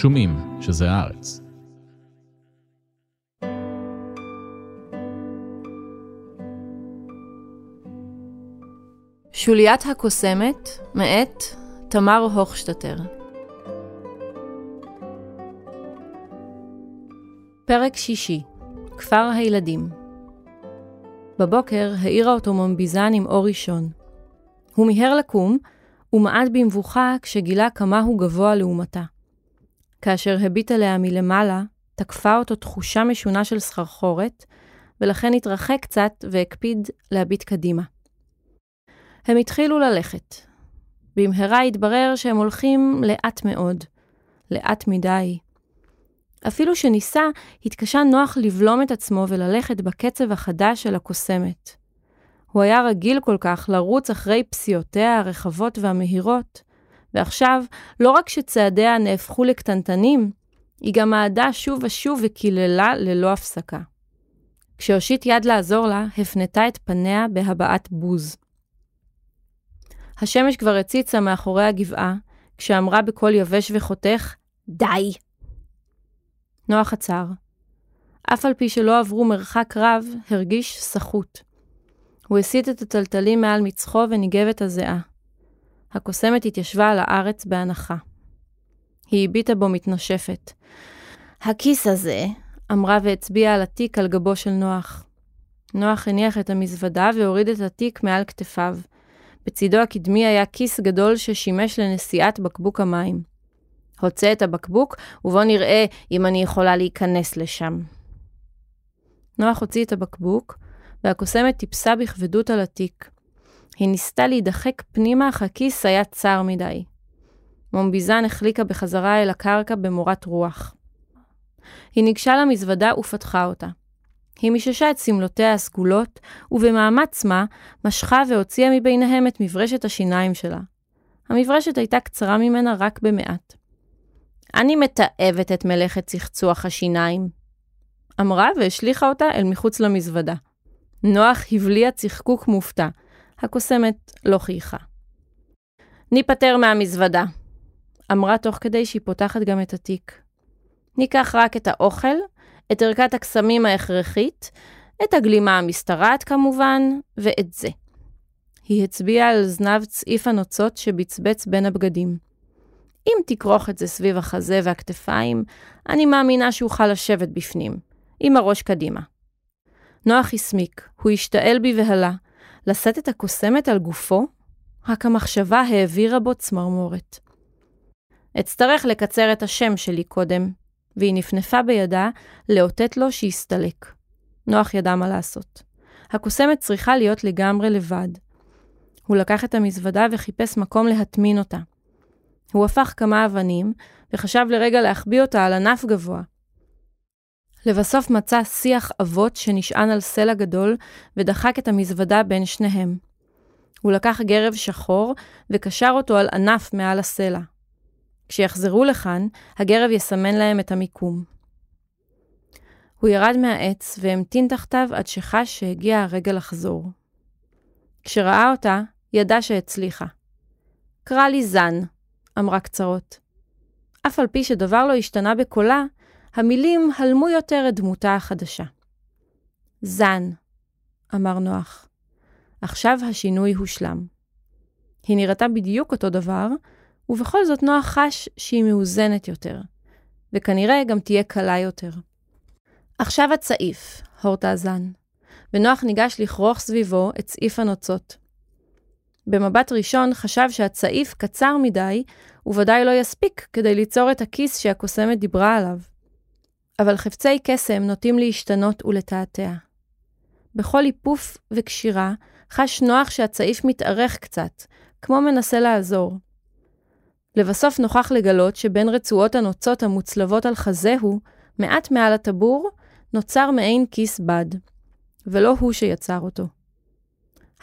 שומעים שזה הארץ. שוליית הקוסמת, מאת תמר הוכשטטר. פרק שישי, כפר הילדים. בבוקר העירה אותו ממביזן עם אור ראשון. הוא מיהר לקום, ומעט במבוכה כשגילה כמה הוא גבוה לעומתה. כאשר הביט עליה מלמעלה, תקפה אותו תחושה משונה של סחרחורת, ולכן התרחק קצת והקפיד להביט קדימה. הם התחילו ללכת. במהרה התברר שהם הולכים לאט מאוד, לאט מדי. אפילו שניסה, התקשה נוח לבלום את עצמו וללכת בקצב החדש של הקוסמת. הוא היה רגיל כל כך לרוץ אחרי פסיעותיה הרחבות והמהירות, ועכשיו, לא רק שצעדיה נהפכו לקטנטנים, היא גם מעדה שוב ושוב וקיללה ללא הפסקה. כשהושיט יד לעזור לה, הפנתה את פניה בהבעת בוז. השמש כבר הציצה מאחורי הגבעה, כשאמרה בקול יבש וחותך, די! נוח עצר. אף על פי שלא עברו מרחק רב, הרגיש סחוט. הוא הסיט את הטלטלים מעל מצחו וניגב את הזיעה. הקוסמת התיישבה על הארץ בהנחה. היא הביטה בו מתנשפת. הכיס הזה, אמרה והצביעה על התיק על גבו של נוח. נוח הניח את המזוודה והוריד את התיק מעל כתפיו. בצידו הקדמי היה כיס גדול ששימש לנשיאת בקבוק המים. הוצא את הבקבוק, ובוא נראה אם אני יכולה להיכנס לשם. נוח הוציא את הבקבוק, והקוסמת טיפסה בכבדות על התיק. היא ניסתה להידחק פנימה, אך הכיס היה צר מדי. מומביזן החליקה בחזרה אל הקרקע במורת רוח. היא ניגשה למזוודה ופתחה אותה. היא מיששה את שמלותיה הסגולות, ובמאמץ מה, משכה והוציאה מביניהם את מברשת השיניים שלה. המברשת הייתה קצרה ממנה רק במעט. אני מתעבת את מלאכת צחצוח השיניים, אמרה והשליכה אותה אל מחוץ למזוודה. נוח הבליע צחקוק מופתע. הקוסמת לא חייכה. ניפטר מהמזוודה, אמרה תוך כדי שהיא פותחת גם את התיק. ניקח רק את האוכל, את ערכת הקסמים ההכרחית, את הגלימה המשתרעת כמובן, ואת זה. היא הצביעה על זנב צעיף הנוצות שבצבץ בין הבגדים. אם תכרוך את זה סביב החזה והכתפיים, אני מאמינה שאוכל לשבת בפנים, עם הראש קדימה. נוח הסמיק, הוא השתעל בבהלה. לשאת את הקוסמת על גופו? רק המחשבה העבירה בו צמרמורת. אצטרך לקצר את השם שלי קודם, והיא נפנפה בידה לאותת לו שיסתלק. נוח ידע מה לעשות. הקוסמת צריכה להיות לגמרי לבד. הוא לקח את המזוודה וחיפש מקום להטמין אותה. הוא הפך כמה אבנים, וחשב לרגע להחביא אותה על ענף גבוה. לבסוף מצא שיח אבות שנשען על סלע גדול, ודחק את המזוודה בין שניהם. הוא לקח גרב שחור, וקשר אותו על ענף מעל הסלע. כשיחזרו לכאן, הגרב יסמן להם את המיקום. הוא ירד מהעץ והמתין תחתיו עד שחש שהגיע הרגע לחזור. כשראה אותה, ידע שהצליחה. קרא לי זן, אמרה קצרות. אף על פי שדבר לא השתנה בקולה, המילים הלמו יותר את דמותה החדשה. זן, אמר נוח. עכשיו השינוי הושלם. היא נראתה בדיוק אותו דבר, ובכל זאת נוח חש שהיא מאוזנת יותר, וכנראה גם תהיה קלה יותר. עכשיו הצעיף, הורתה זן, ונוח ניגש לכרוך סביבו את צעיף הנוצות. במבט ראשון חשב שהצעיף קצר מדי, וודאי לא יספיק כדי ליצור את הכיס שהקוסמת דיברה עליו. אבל חפצי קסם נוטים להשתנות ולתעתע. בכל היפוף וקשירה, חש נוח שהצעיף מתארך קצת, כמו מנסה לעזור. לבסוף נוכח לגלות שבין רצועות הנוצות המוצלבות על חזהו, מעט מעל הטבור, נוצר מעין כיס בד, ולא הוא שיצר אותו.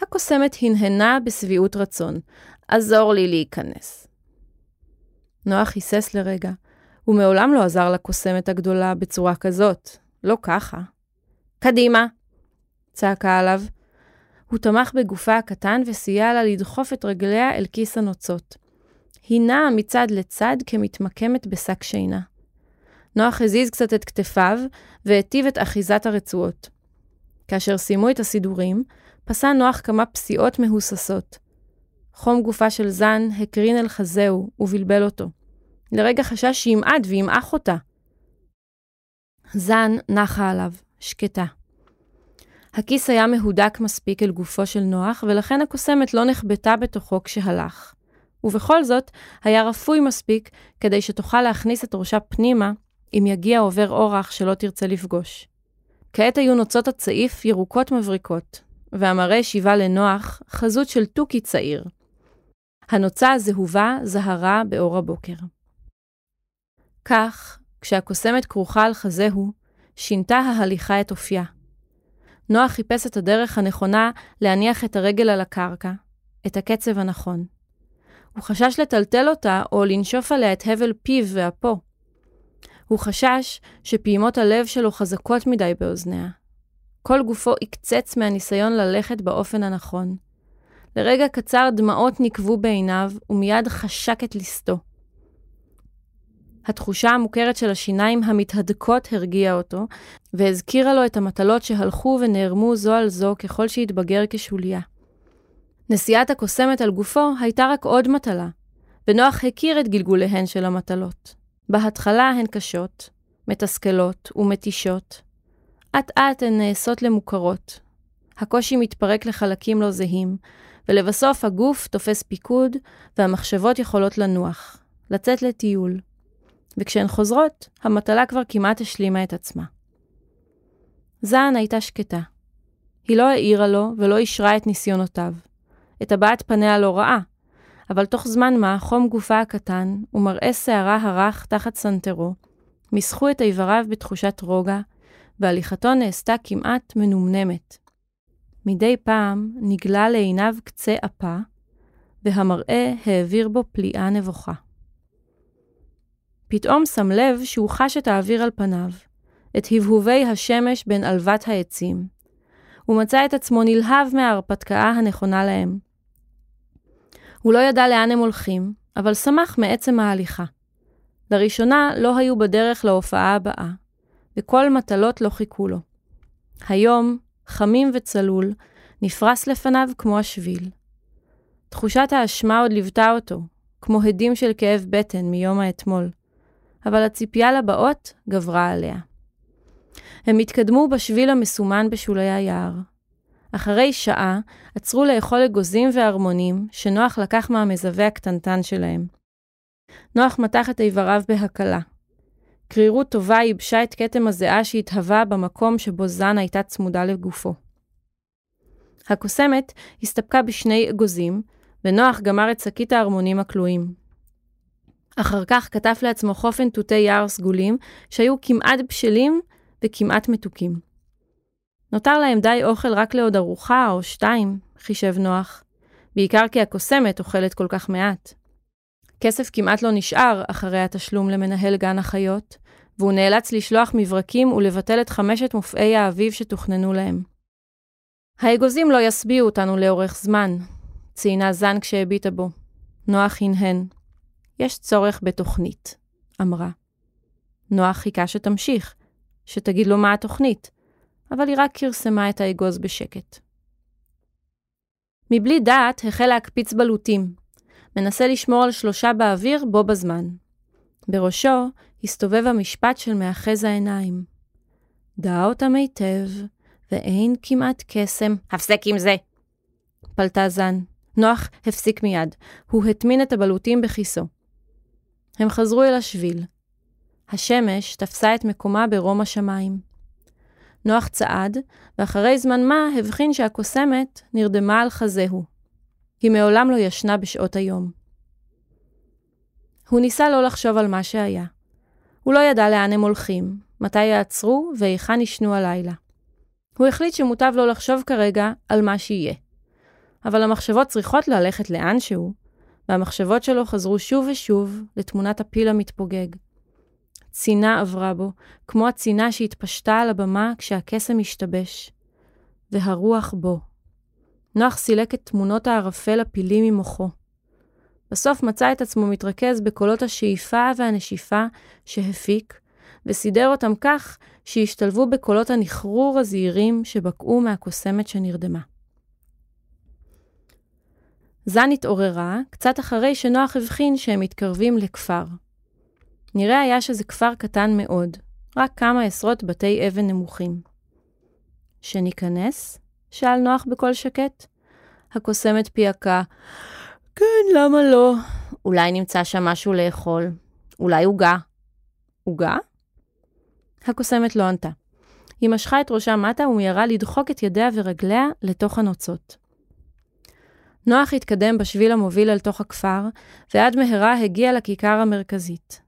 הקוסמת הנהנה בשביעות רצון, עזור לי להיכנס. נוח היסס לרגע, הוא מעולם לא עזר לקוסמת הגדולה בצורה כזאת, לא ככה. קדימה! צעקה עליו. הוא תמך בגופה הקטן וסייע לה לדחוף את רגליה אל כיס הנוצות. היא נעה מצד לצד כמתמקמת בשק שינה. נוח הזיז קצת את כתפיו והיטיב את אחיזת הרצועות. כאשר סיימו את הסידורים, פסע נוח כמה פסיעות מהוססות. חום גופה של זן הקרין אל חזהו ובלבל אותו. לרגע חשש שימעד וימעך אותה. זן נחה עליו, שקטה. הכיס היה מהודק מספיק אל גופו של נוח, ולכן הקוסמת לא נחבטה בתוכו כשהלך. ובכל זאת, היה רפוי מספיק כדי שתוכל להכניס את ראשה פנימה, אם יגיע עובר אורח שלא תרצה לפגוש. כעת היו נוצות הצעיף ירוקות מבריקות, והמראה שיבה לנוח חזות של תוכי צעיר. הנוצה הזהובה זהרה באור הבוקר. כך, כשהקוסמת כרוכה על חזהו, שינתה ההליכה את אופייה. נוח חיפש את הדרך הנכונה להניח את הרגל על הקרקע, את הקצב הנכון. הוא חשש לטלטל אותה או לנשוף עליה את הבל פיו ואפו. הוא חשש שפעימות הלב שלו חזקות מדי באוזניה. כל גופו הקצץ מהניסיון ללכת באופן הנכון. לרגע קצר דמעות נקבו בעיניו, ומיד חשק את ליסטו. התחושה המוכרת של השיניים המתהדקות הרגיעה אותו, והזכירה לו את המטלות שהלכו ונערמו זו על זו ככל שהתבגר כשוליה. נשיאת הקוסמת על גופו הייתה רק עוד מטלה, ונוח הכיר את גלגוליהן של המטלות. בהתחלה הן קשות, מתסכלות ומתישות. אט אט הן נעשות למוכרות. הקושי מתפרק לחלקים לא זהים, ולבסוף הגוף תופס פיקוד, והמחשבות יכולות לנוח, לצאת לטיול. וכשהן חוזרות, המטלה כבר כמעט השלימה את עצמה. זען הייתה שקטה. היא לא העירה לו ולא אישרה את ניסיונותיו. את הבעת פניה לא ראה, אבל תוך זמן מה חום גופה הקטן ומראה שערה הרך תחת סנטרו, מסחו את איבריו בתחושת רוגע, והליכתו נעשתה כמעט מנומנמת. מדי פעם נגלה לעיניו קצה אפה, והמראה העביר בו פליאה נבוכה. פתאום שם לב שהוא חש את האוויר על פניו, את הבהובי השמש בין עלבת העצים. הוא מצא את עצמו נלהב מההרפתקה הנכונה להם. הוא לא ידע לאן הם הולכים, אבל שמח מעצם ההליכה. לראשונה לא היו בדרך להופעה הבאה, וכל מטלות לא חיכו לו. היום, חמים וצלול, נפרס לפניו כמו השביל. תחושת האשמה עוד ליוותה אותו, כמו הדים של כאב בטן מיום האתמול. אבל הציפייה לבאות גברה עליה. הם התקדמו בשביל המסומן בשולי היער. אחרי שעה עצרו לאכול אגוזים וערמונים שנוח לקח מהמזווה הקטנטן שלהם. נוח מתח את איבריו בהקלה. קרירות טובה ייבשה את כתם הזיעה שהתהווה במקום שבו זן הייתה צמודה לגופו. הקוסמת הסתפקה בשני אגוזים, ונוח גמר את שקית הערמונים הכלואים. אחר כך כתב לעצמו חופן תותי יער סגולים, שהיו כמעט בשלים וכמעט מתוקים. נותר להם די אוכל רק לעוד ארוחה או שתיים, חישב נוח, בעיקר כי הקוסמת אוכלת כל כך מעט. כסף כמעט לא נשאר אחרי התשלום למנהל גן החיות, והוא נאלץ לשלוח מברקים ולבטל את חמשת מופעי האביב שתוכננו להם. האגוזים לא ישביעו אותנו לאורך זמן, ציינה זן כשהביטה בו. נוח הנהן. יש צורך בתוכנית, אמרה. נוח חיכה שתמשיך, שתגיד לו מה התוכנית, אבל היא רק כרסמה את האגוז בשקט. מבלי דעת החל להקפיץ בלוטים, מנסה לשמור על שלושה באוויר בו בזמן. בראשו הסתובב המשפט של מאחז העיניים. דע אותם היטב, ואין כמעט קסם. הפסק עם זה! פלטה זן. נוח הפסיק מיד. הוא הטמין את הבלוטים בכיסו. הם חזרו אל השביל. השמש תפסה את מקומה ברום השמיים. נוח צעד, ואחרי זמן מה הבחין שהקוסמת נרדמה על חזהו. היא מעולם לא ישנה בשעות היום. הוא ניסה לא לחשוב על מה שהיה. הוא לא ידע לאן הם הולכים, מתי יעצרו והיכן ישנו הלילה. הוא החליט שמוטב לא לחשוב כרגע על מה שיהיה. אבל המחשבות צריכות ללכת לאנשהו, והמחשבות שלו חזרו שוב ושוב לתמונת הפיל המתפוגג. צינה עברה בו, כמו הצינה שהתפשטה על הבמה כשהקסם השתבש. והרוח בו. נוח סילק את תמונות הערפל הפילים ממוחו. בסוף מצא את עצמו מתרכז בקולות השאיפה והנשיפה שהפיק, וסידר אותם כך שהשתלבו בקולות הנחרור הזהירים שבקעו מהקוסמת שנרדמה. זן התעוררה קצת אחרי שנוח הבחין שהם מתקרבים לכפר. נראה היה שזה כפר קטן מאוד, רק כמה עשרות בתי אבן נמוכים. שניכנס? שאל נוח בקול שקט. הקוסמת פייקה, כן, למה לא? אולי נמצא שם משהו לאכול. אולי עוגה. עוגה? הקוסמת לא ענתה. היא משכה את ראשה מטה ומיהרה לדחוק את ידיה ורגליה לתוך הנוצות. נוח התקדם בשביל המוביל אל תוך הכפר, ועד מהרה הגיע לכיכר המרכזית.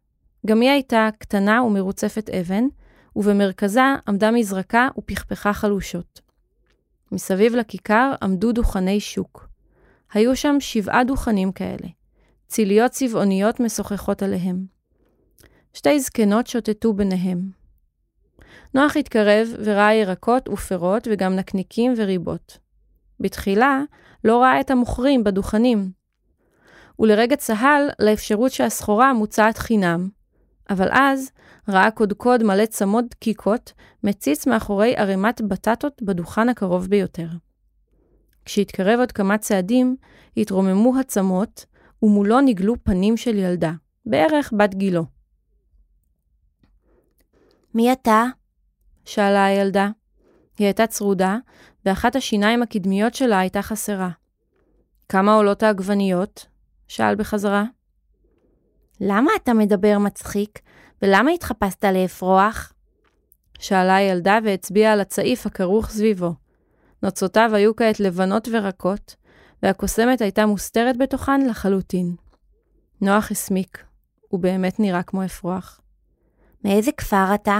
גם היא הייתה קטנה ומרוצפת אבן, ובמרכזה עמדה מזרקה ופכפכה חלושות. מסביב לכיכר עמדו דוכני שוק. היו שם שבעה דוכנים כאלה, ציליות צבעוניות משוחחות עליהם. שתי זקנות שוטטו ביניהם. נוח התקרב וראה ירקות ופירות וגם נקניקים וריבות. בתחילה לא ראה את המוכרים בדוכנים, ולרגע צהל לאפשרות שהסחורה מוצעת חינם, אבל אז ראה קודקוד מלא צמות דקיקות מציץ מאחורי ערימת בטטות בדוכן הקרוב ביותר. כשהתקרב עוד כמה צעדים, התרוממו הצמות, ומולו נגלו פנים של ילדה, בערך בת גילו. מי אתה? שאלה הילדה. היא הייתה צרודה, ואחת השיניים הקדמיות שלה הייתה חסרה. כמה עולות העגבניות? שאל בחזרה. למה אתה מדבר מצחיק? ולמה התחפשת לאפרוח? שאלה הילדה והצביעה על הצעיף הכרוך סביבו. נוצותיו היו כעת לבנות ורקות, והקוסמת הייתה מוסתרת בתוכן לחלוטין. נוח הסמיק, הוא באמת נראה כמו אפרוח. מאיזה כפר אתה?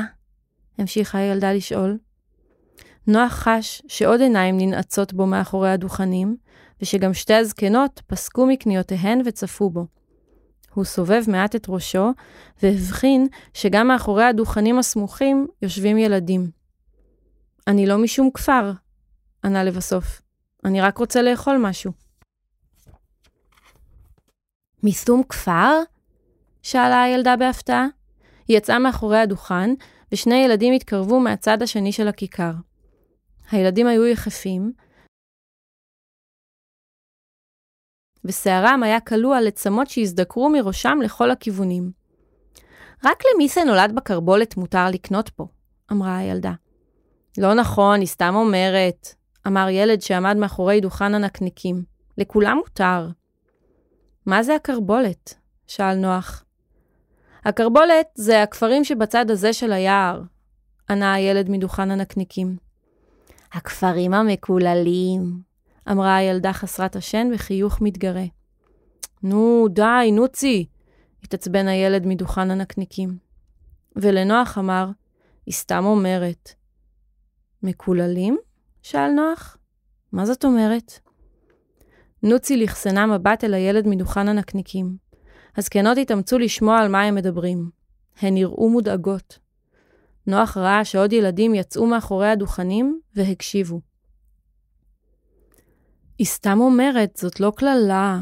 המשיכה הילדה לשאול. נוח חש שעוד עיניים ננעצות בו מאחורי הדוכנים, ושגם שתי הזקנות פסקו מקניותיהן וצפו בו. הוא סובב מעט את ראשו, והבחין שגם מאחורי הדוכנים הסמוכים יושבים ילדים. אני לא משום כפר, ענה לבסוף. אני רק רוצה לאכול משהו. משום כפר? שאלה הילדה בהפתעה. היא יצאה מאחורי הדוכן, ושני ילדים התקרבו מהצד השני של הכיכר. הילדים היו יחפים, ושערם היה כלוא על עצמות שהזדקרו מראשם לכל הכיוונים. רק למי שנולד בקרבולת מותר לקנות פה, אמרה הילדה. לא נכון, היא סתם אומרת, אמר ילד שעמד מאחורי דוכן הנקניקים. לכולם מותר. מה זה הקרבולת? שאל נוח. הקרבולת זה הכפרים שבצד הזה של היער, ענה הילד מדוכן הנקניקים. הכפרים המקוללים, אמרה הילדה חסרת השן בחיוך מתגרה. נו, די, נוצי, התעצבן הילד מדוכן הנקניקים. ולנוח אמר, היא סתם אומרת. מקוללים? שאל נוח. מה זאת אומרת? נוצי לכסנה מבט אל הילד מדוכן הנקניקים. הזקנות התאמצו לשמוע על מה הם מדברים. הן נראו מודאגות. נוח ראה שעוד ילדים יצאו מאחורי הדוכנים והקשיבו. היא סתם אומרת, זאת לא קללה,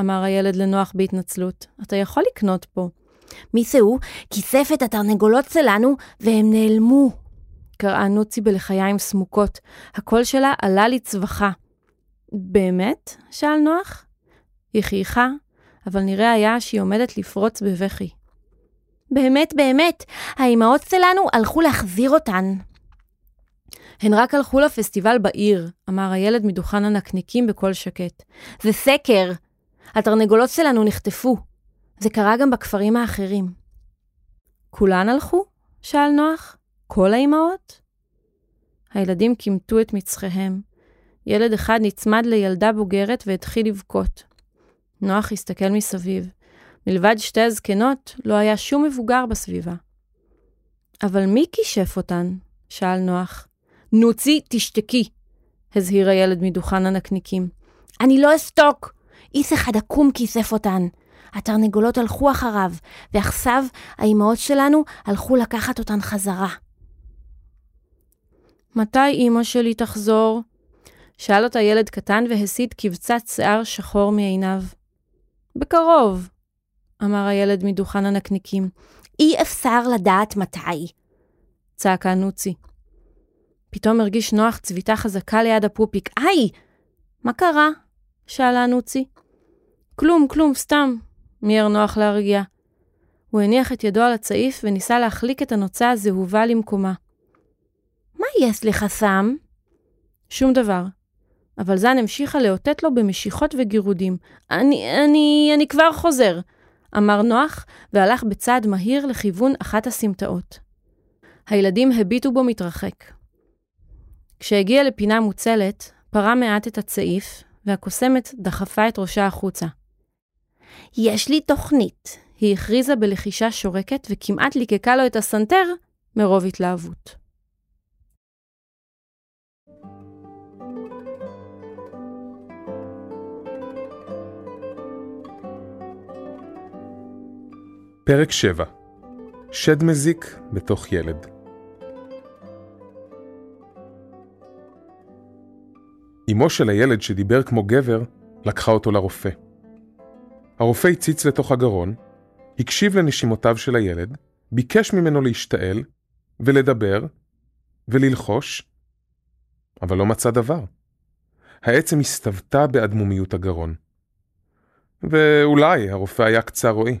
אמר הילד לנוח בהתנצלות. אתה יכול לקנות פה. מי זה הוא? כיסף את התרנגולות שלנו, והם נעלמו. קראה נוצי בלחיים סמוקות. הקול שלה עלה לצווחה. באמת? שאל נוח. היא חייכה, אבל נראה היה שהיא עומדת לפרוץ בבכי. באמת, באמת, האימהות שלנו הלכו להחזיר אותן. הן רק הלכו לפסטיבל בעיר, אמר הילד מדוכן הנקניקים בקול שקט. זה סקר. התרנגולות שלנו נחטפו. זה קרה גם בכפרים האחרים. כולן הלכו? שאל נוח. כל האימהות? הילדים קימטו את מצחיהם. ילד אחד נצמד לילדה בוגרת והתחיל לבכות. נוח הסתכל מסביב. מלבד שתי הזקנות, לא היה שום מבוגר בסביבה. אבל מי כישף אותן? שאל נוח. נוצי, תשתקי, הזהיר הילד מדוכן הנקניקים. אני לא אשתוק! איס אחד עקום כיסף אותן. התרנגולות הלכו אחריו, ועכשיו האימהות שלנו הלכו לקחת אותן חזרה. מתי אמא שלי תחזור? שאל אותה ילד קטן והסיט קבצת שיער שחור מעיניו. בקרוב, אמר הילד מדוכן הנקניקים. אי אפשר לדעת מתי, צעקה נוצי. פתאום הרגיש נוח צביטה חזקה ליד הפופיק. היי! מה קרה? שאלה נוצי. כלום, כלום, סתם, מיהר נוח להרגיע. הוא הניח את ידו על הצעיף וניסה להחליק את הנוצה הזהובה למקומה. מה יש לך שם? שום דבר. אבל זן המשיכה לאותת לו במשיכות וגירודים. אני, אני, אני כבר חוזר, אמר נוח, והלך בצעד מהיר לכיוון אחת הסמטאות. הילדים הביטו בו מתרחק. כשהגיע לפינה מוצלת, פרה מעט את הצעיף, והקוסמת דחפה את ראשה החוצה. יש לי תוכנית, היא הכריזה בלחישה שורקת וכמעט ליקקה לו את הסנטר מרוב התלהבות. פרק 7 שד מזיק בתוך ילד אמו של הילד שדיבר כמו גבר לקחה אותו לרופא. הרופא הציץ לתוך הגרון, הקשיב לנשימותיו של הילד, ביקש ממנו להשתעל ולדבר וללחוש, אבל לא מצא דבר. העצם הסתוותה באדמומיות הגרון. ואולי הרופא היה קצר רואי.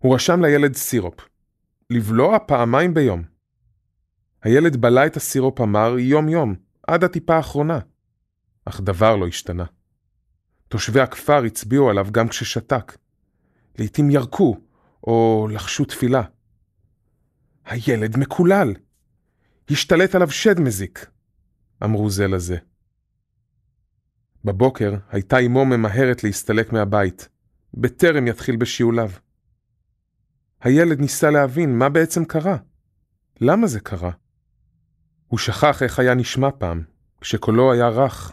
הוא רשם לילד סירופ, לבלוע פעמיים ביום. הילד בלע את הסירופ המר יום-יום, עד הטיפה האחרונה, אך דבר לא השתנה. תושבי הכפר הצביעו עליו גם כששתק. לעתים ירקו, או לחשו תפילה. הילד מקולל. השתלט עליו שד מזיק, אמרו זה לזה. בבוקר הייתה אמו ממהרת להסתלק מהבית, בטרם יתחיל בשיעוליו. הילד ניסה להבין מה בעצם קרה. למה זה קרה? הוא שכח איך היה נשמע פעם, כשקולו היה רך.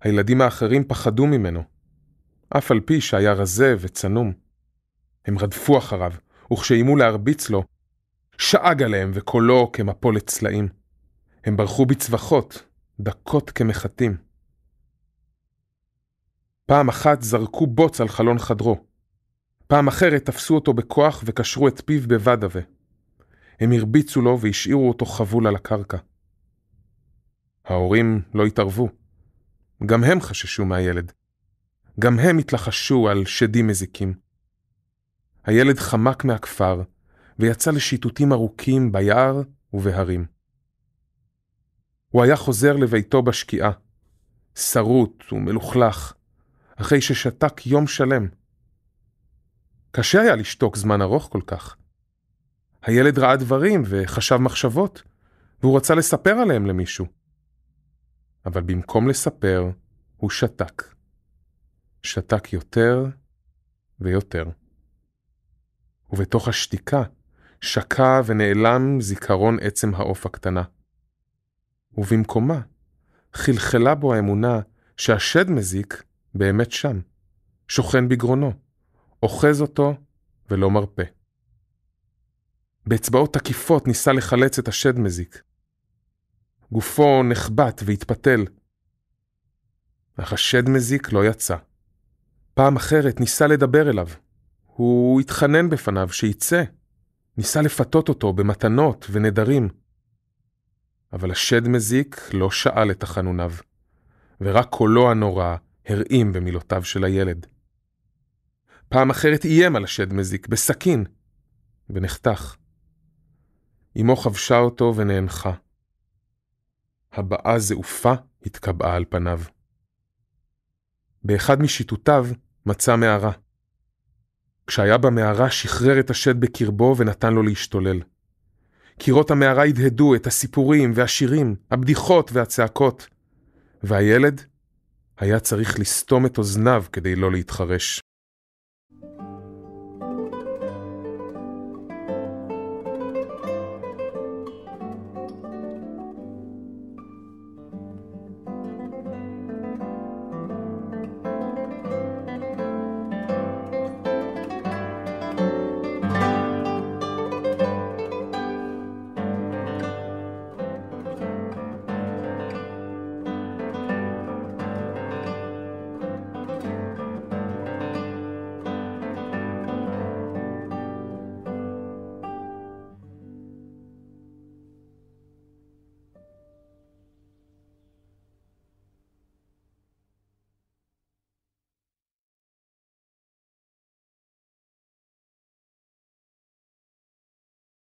הילדים האחרים פחדו ממנו, אף על פי שהיה רזה וצנום. הם רדפו אחריו, וכשאיימו להרביץ לו, שאג עליהם וקולו כמפולת צלעים. הם ברחו בצווחות, דקות כמחטים. פעם אחת זרקו בוץ על חלון חדרו. פעם אחרת תפסו אותו בכוח וקשרו את פיו בבדווה. הם הרביצו לו והשאירו אותו חבול על הקרקע. ההורים לא התערבו. גם הם חששו מהילד. גם הם התלחשו על שדים מזיקים. הילד חמק מהכפר ויצא לשיטוטים ארוכים ביער ובהרים. הוא היה חוזר לביתו בשקיעה, שרוט ומלוכלך, אחרי ששתק יום שלם. קשה היה לשתוק זמן ארוך כל כך. הילד ראה דברים וחשב מחשבות, והוא רצה לספר עליהם למישהו. אבל במקום לספר, הוא שתק. שתק יותר ויותר. ובתוך השתיקה שקע ונעלם זיכרון עצם העוף הקטנה. ובמקומה חלחלה בו האמונה שהשד מזיק באמת שם, שוכן בגרונו, אוחז אותו ולא מרפה. באצבעות תקיפות ניסה לחלץ את השד מזיק. גופו נחבט והתפתל. אך השד מזיק לא יצא. פעם אחרת ניסה לדבר אליו. הוא התחנן בפניו שיצא. ניסה לפתות אותו במתנות ונדרים. אבל השד מזיק לא שאל את תחנוניו, ורק קולו הנורא הרעים במילותיו של הילד. פעם אחרת איים על השד מזיק בסכין, ונחתך. אמו חבשה אותו ונאנחה. הבעה זעופה התקבעה על פניו. באחד משיטותיו מצא מערה. כשהיה במערה שחרר את השד בקרבו ונתן לו להשתולל. קירות המערה הדהדו את הסיפורים והשירים, הבדיחות והצעקות, והילד היה צריך לסתום את אוזניו כדי לא להתחרש.